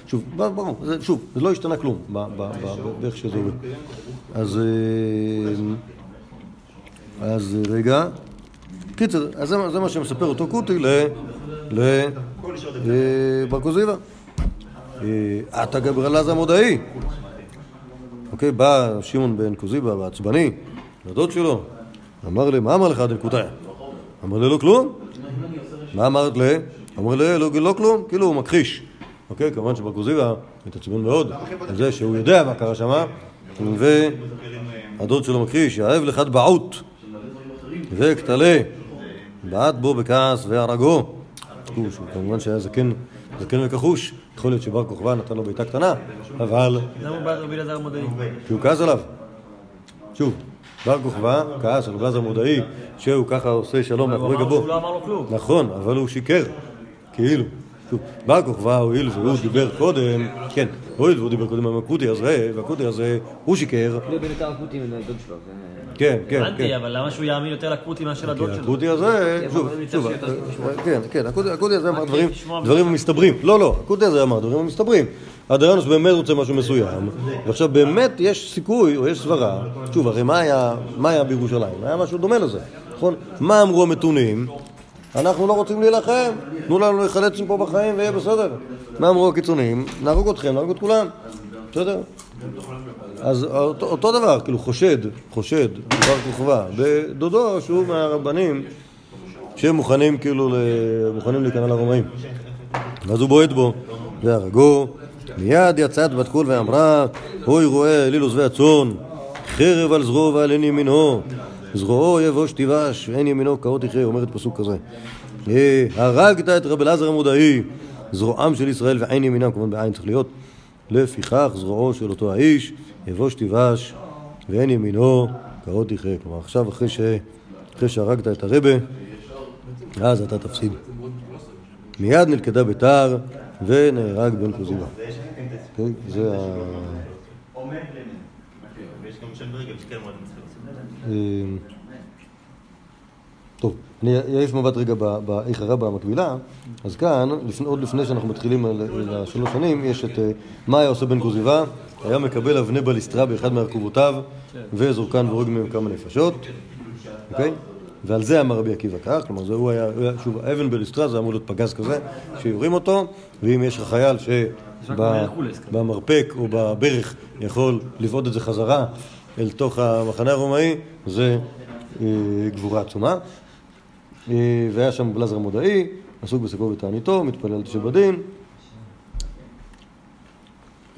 B: שוב, ברור, שוב, זה לא השתנה כלום באיך שזה עובד. אז... אז רגע. קיצר, אז זה, מה- שמספר אותו קוטי ל... ל... אה, בר כוזיבא. אה, גברלז המודעי. אוקיי, בא שמעון בן כוזיבא, העצבני, לדוד שלו, אמר לי, מה אמר לך דנקותיה? אמר לי, לא כלום. מה אמרת ל? אמר לי, לא, לא כלום, כאילו הוא מכחיש. אוקיי, כמובן שבר כוזיבא מתעצבן מאוד על זה שהוא יודע מה קרה שם, והדוד שלו מכחיש, יאהב לך טבעות וכתלה, בעט בו בכעס והרגו. הוא שהוא כמובן שהיה זקן, זקן וכחוש, יכול להיות שבר כוכבא נתן לו בעיטה קטנה, אבל
C: למה הוא בעד רבי אלעזר המודעי?
B: כי הוא כעס עליו. שוב, בר כוכבא כעס על רב המודעי שהוא ככה עושה שלום
C: הוא
B: מאחורי גבו.
C: שהוא לא אמר לו כלום.
B: נכון, אבל הוא שיקר, כאילו. שוב, בר כוכבא הואיל והוא דיבר קודם, כן, הואיל והוא דיבר קודם עם הקוטי הזה, והקוטי הזה, הוא שיקר,
G: לא בין יותר שלו. זה-
B: כן, כן,
C: הבנתי,
B: כן.
C: אבל למה שהוא יאמין יותר לקרוטי מאשר לדוד
B: כי
C: שלו?
B: הקוטי הזה, שוב,
G: אבל
B: שוב,
G: מצד שני,
B: כן, כן, הקוטי הקוטי הזה אמר דברים, מסתברים. לא, לא, הקוטי הזה אמר דברים מסתברים. אדריאנוס באמת רוצה משהו מסוים, ועכשיו באמת יש סיכוי, או יש סברה, שוב, הרי מה היה בירושלים? היה משהו דומה לזה, נכון? מה אמרו המתונים? אנחנו לא רוצים להילחם, תנו לנו להיחלץ מפה בחיים ויהיה בסדר. מה אמרו הקיצוניים? נהרוג אתכם, נהרוג את כולם. בסדר? אז אותו, דבר, כאילו חושד, חושד, בר כוכבא, בדודו שהוא מהרבנים שהם מוכנים כאילו. מוכנים להיכנע לרומאים. ואז הוא בועט בו, והרגו. מיד יצאת בת קול ואמרה, אוי רואה אליל עוזבי הצאן, חרב על זרועו ועל עין ימינו, זרועו יבוש תיבש, ועין ימינו כאות יחיה, אומרת פסוק כזה. הרגת את רב אלעזר המודעי, זרועם של ישראל ועין ימינם, כמובן בעין צריך להיות. לפיכך זרועו של אותו האיש, יבוש תיבש, ועין ימינו כאות יחיה. כלומר, עכשיו אחרי, ש... אחרי שהרגת את הרבה, אז אתה תפסיד. מיד נלכדה ביתר ונהרג בן. אוקיי? זה ה... אמ, טוב, אני אעיף מבט רגע באיך הרבה המקבילה, אז כאן, עוד לפני שאנחנו מתחילים על השלוש שנים, יש את אה, מה היה עושה בן כוזיבא, היה מקבל אבני בליסטרה באחד מהרכובותיו וזורקן והורג מהם כמה נפשות, אוקיי? ועל זה אמר רבי עקיבא כך, כלומר זה הוא היה, שוב, אבן בליסטרה זה אמור להיות פגז כזה, שיורים אותו, ואם יש לך חייל שבמרפק או בברך יכול לבעוט את זה חזרה אל תוך המחנה הרומאי, זה אה, גבורה עצומה. אה, והיה שם בלזר המודעי, עסוק בשקו ותעניתו, מתפלל שבדין.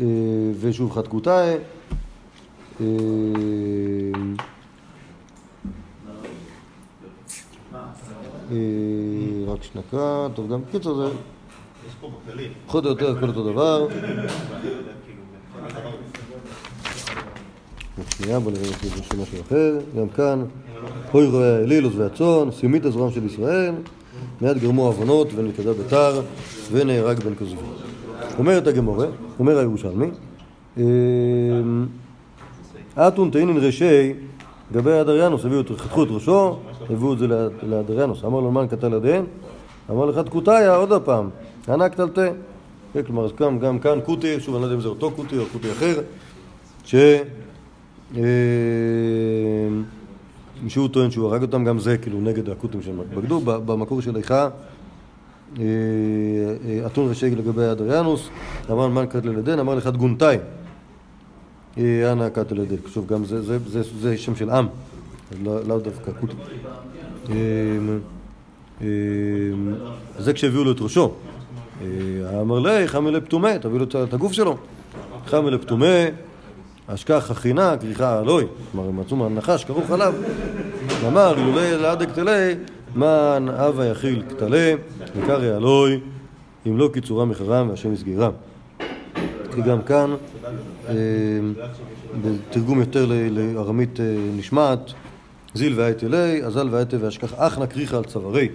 B: אה, ושוב חתקותאי. אה, אה, רק שנקה, טוב גם קיצור זה פחות או יותר הכל אותו דבר. שנייה בוא נראה אם יש משהו אחר, גם כאן אוי רואה האליל עוזבי הצאן, סימית הזרועם של ישראל, מיד גרמו עוונות ונלכדה ביתר ונהרג בן כוזבי. אומרת הגמורה, אומר הירושלמי, אמ, אתון תאינין רשי גבי אדריאנוס, הביאו, את- חתכו את ראשו, הביאו את זה לאד- לאדריאנוס, אמר לו מן קטל ידיהם? אמר לך תקותיה עוד הפעם, ענק תלתה. כן, כלומר, אז גם, גם כאן קוטי, שוב אני לא יודע אם זה אותו קוטי או קוטי אחר, ש... אה, שהוא טוען שהוא הרג אותם, גם זה כאילו נגד הקוטים שהם בגדו. ב- במקור של איכה, אה, אה, אתון רשי לגבי אדריאנוס, אמר מן קטל ידיהם, אמר לך תגונתאי. אה, אנא ידיהם. שוב, גם זה, זה, זה, זה שם של עם, אז לא, דווקא קוטים. אה, אה, זה כשהביאו לו את ראשו. אמר לי, חמי לפתומה, תביא לו את- הגוף שלו. חמי לפתומה, אשכח החינה, כריכה אלוהי. כלומר, הם מצאו מהנחש כרוך עליו. אמר, אילולי לעדק תלי, מן אבה יכיל כתלה, וקרא אלוהי, אם לא קיצורה מחרם והשם יסגירם. כי גם כאן, בתרגום יותר לארמית אה, נשמעת, זיל ועת אלי, אזל ועת ואשכח אך נקריך על צווארי.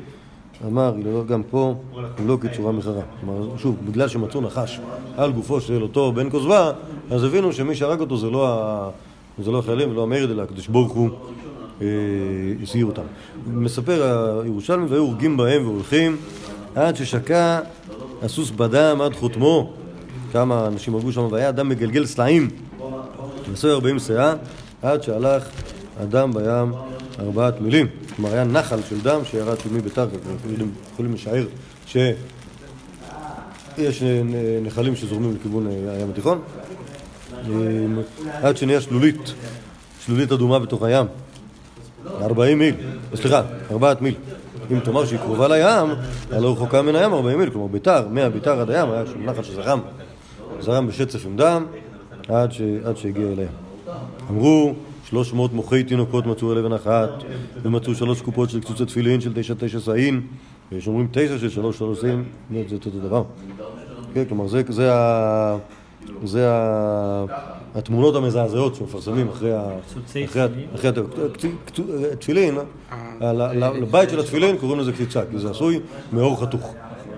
B: אמר, הלל גם פה, אם לא קיצורה מחרה. כלומר, שוב, בגלל שמצאו נחש על גופו של אותו בן כוזבה, אז הבינו שמי שהרג אותו זה לא, ה... זה לא החיילים ולא המרד, אלא הקדוש ברוך הוא אה, הסגיר אותם. מספר הירושלמי, והיו הורגים בהם והולכים עד ששקע הסוס בדם עד חותמו. כמה אנשים הרגו שם, והיה אדם מגלגל סלעים. נשאו ארבעים סאה, עד שהלך הדם בים ארבעת מילים. כלומר, היה נחל של דם שירד של מביתר, יכולים, יכולים לשער שיש נחלים שזורמים לכיוון אה, הים התיכון. עד שנהיה שלולית, שלולית אדומה בתוך הים. 40 מיל, סליחה, ארבעת מיל. אם תאמר שהיא קרובה לים, הלא רחוקה מן הים 40 מיל, כלומר ביתר, מהביתר עד הים היה שם נחל שזרם, זרם בשצף עם דם עד, ש... עד שהגיע אל הים. אמרו, 300 מוחי תינוקות מצאו על אבן אחת, ומצאו שלוש קופות של קצוצי תפילין של תשע תשע שאים, ויש אומרים תשע של שלוש שלוש שאים, זה אותו דבר. כן, כלומר, זה, זה, ה... זה ה... התמונות המזעזעות שמפרסמים אחרי ה...
C: קצוצי
B: אחרי ה-
C: תפילין?
B: אחרי ה- קצ- קצ- תפילין, ה- ל- ל- לבית של התפילין קוראים לזה קציצה, כי זה עשוי מאור חתוך.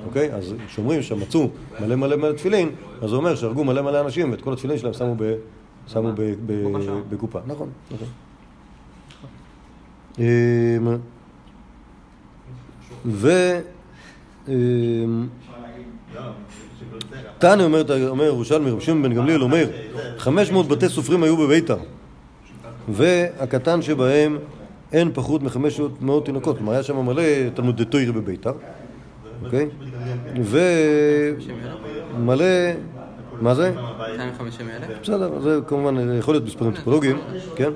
B: אוקיי? אז כשאומרים שמצאו מלא מלא מלא תפילין, אז זה אומר שהרגו מלא מלא אנשים ואת כל התפילין שלהם שמו ב- שמו ב- ב- בקופה. נכון, נכון. אמ, ו... אמ, תנא אומר, אומר ירושלמי, רב שמעון בן גמליאל אומר, 500 בתי סופרים היו בביתר, והקטן שבהם אין פחות מ-500 תינוקות, כלומר היה שם מלא תלמודי תוירי בביתר, אוקיי? ומלא, מה זה?
E: 250 אלף?
B: בסדר, זה כמובן יכול להיות מספרים טיפולוגיים, כן?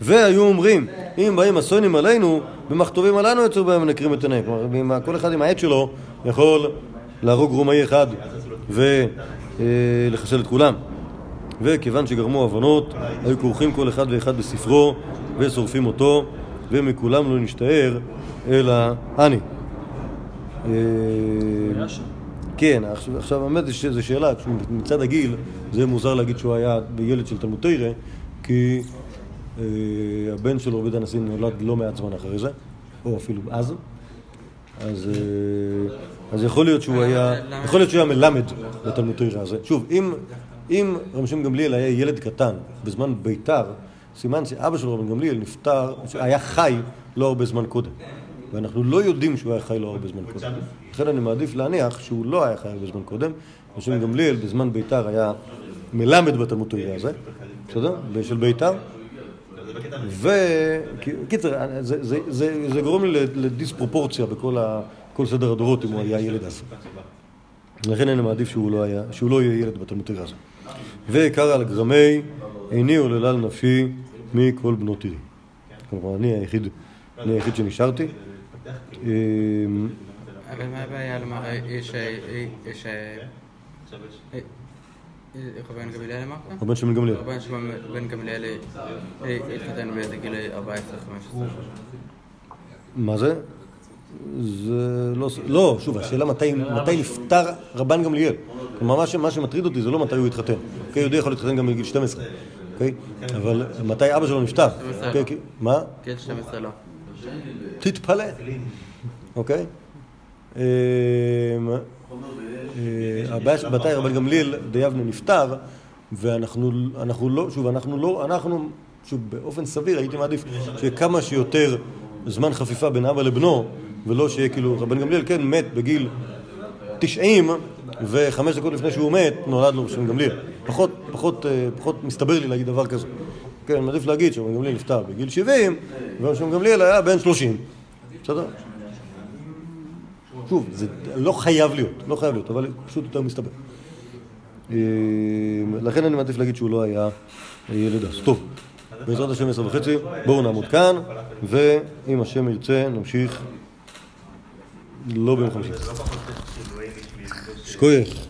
B: והיו אומרים, אם באים הסונים עלינו, במכתובים עלינו יצאו בהם ונקרים את עיניהם. כלומר, כל אחד עם העט שלו יכול להרוג רומאי אחד ולחסל את כולם. וכיוון שגרמו הבנות, היו כורכים כל אחד ואחד בספרו ושורפים אותו, ומכולם לא נשתער אלא אני. אה, כן, עכשיו, היא שזו שאלה, מצד הגיל זה מוזר להגיד שהוא היה ילד של תלמוד תרא, כי אה, הבן שלו דן הנשיא נולד לא מעט זמן אחרי זה, או אפילו אז, אז, אה, אז יכול להיות שהוא היה, יכול להיות שהוא היה מלמד לתלמוד תרא הזה. שוב, אם, אם רבי שמעון גמליאל היה ילד קטן בזמן ביתר, סימן שאבא של רבי גמליאל נפטר, היה חי לא הרבה זמן קודם. ואנחנו לא יודעים שהוא היה חי לא הרבה זמן קודם. לכן אני מעדיף להניח שהוא לא היה חי הרבה זמן קודם. רבי גמליאל בזמן ביתר היה מלמד בתלמוד תורה הזה, בסדר? של ביתר. וקיצר, זה, גורם לי לדיספרופורציה בכל סדר הדורות אם הוא היה ילד אז. לכן אני מעדיף שהוא לא, שהוא לא יהיה ילד בתלמוד תורה הזה. וקרא על גרמי, איני עוללה לנפשי מכל בנות עירי. כלומר, אני היחיד שנשארתי.
E: אבל מה הבעיה לומר איש... איש... רבן גמליאל אמרת?
B: הבן של בן גמליאל.
E: רבן שמעון בן גמליאל אה, התחתן באיזה גיל 14-15.
B: מה זה? זה לא... לא, שוב, השאלה מתי, מתי נפטר רבן גמליאל. כלומר, מה, שמטריד אותי זה לא מתי הוא התחתן. אוקיי, יהודי יכול להתחתן גם בגיל 12. אוקיי? אבל מתי אבא שלו נפטר. אוקיי, מה?
E: גיל 12 לא.
B: תתפלא. אוקיי? אמ, אה, הבעיה שמתי רבן גמליאל דיבנה נפטר, ואנחנו אנחנו לא, שוב, אנחנו לא, אנחנו, שוב, באופן סביר הייתי מעדיף שיהיה כמה שיותר זמן חפיפה בין אבא לבנו, ולא שיהיה כאילו, רבן גמליאל כן מת בגיל 90, וחמש דקות לפני שהוא מת, נולד לו רבן גמליאל. פחות, פחות, אה, פחות מסתבר לי להגיד דבר כזה. כן, מעדיף להגיד שרבן גמליאל נפטר בגיל 70, ורבן גמליאל היה בן 30. בסדר? שוב, זה לא חייב להיות, לא חייב להיות, אבל פשוט יותר מסתבר. אה, לכן אני מעדיף להגיד שהוא לא היה ילד אז. טוב, בעזרת השם עשר וחצי, בואו נעמוד כאן, ואם השם ירצה נמשיך לא ביום חמישי.
H: לא.
B: שכוייך.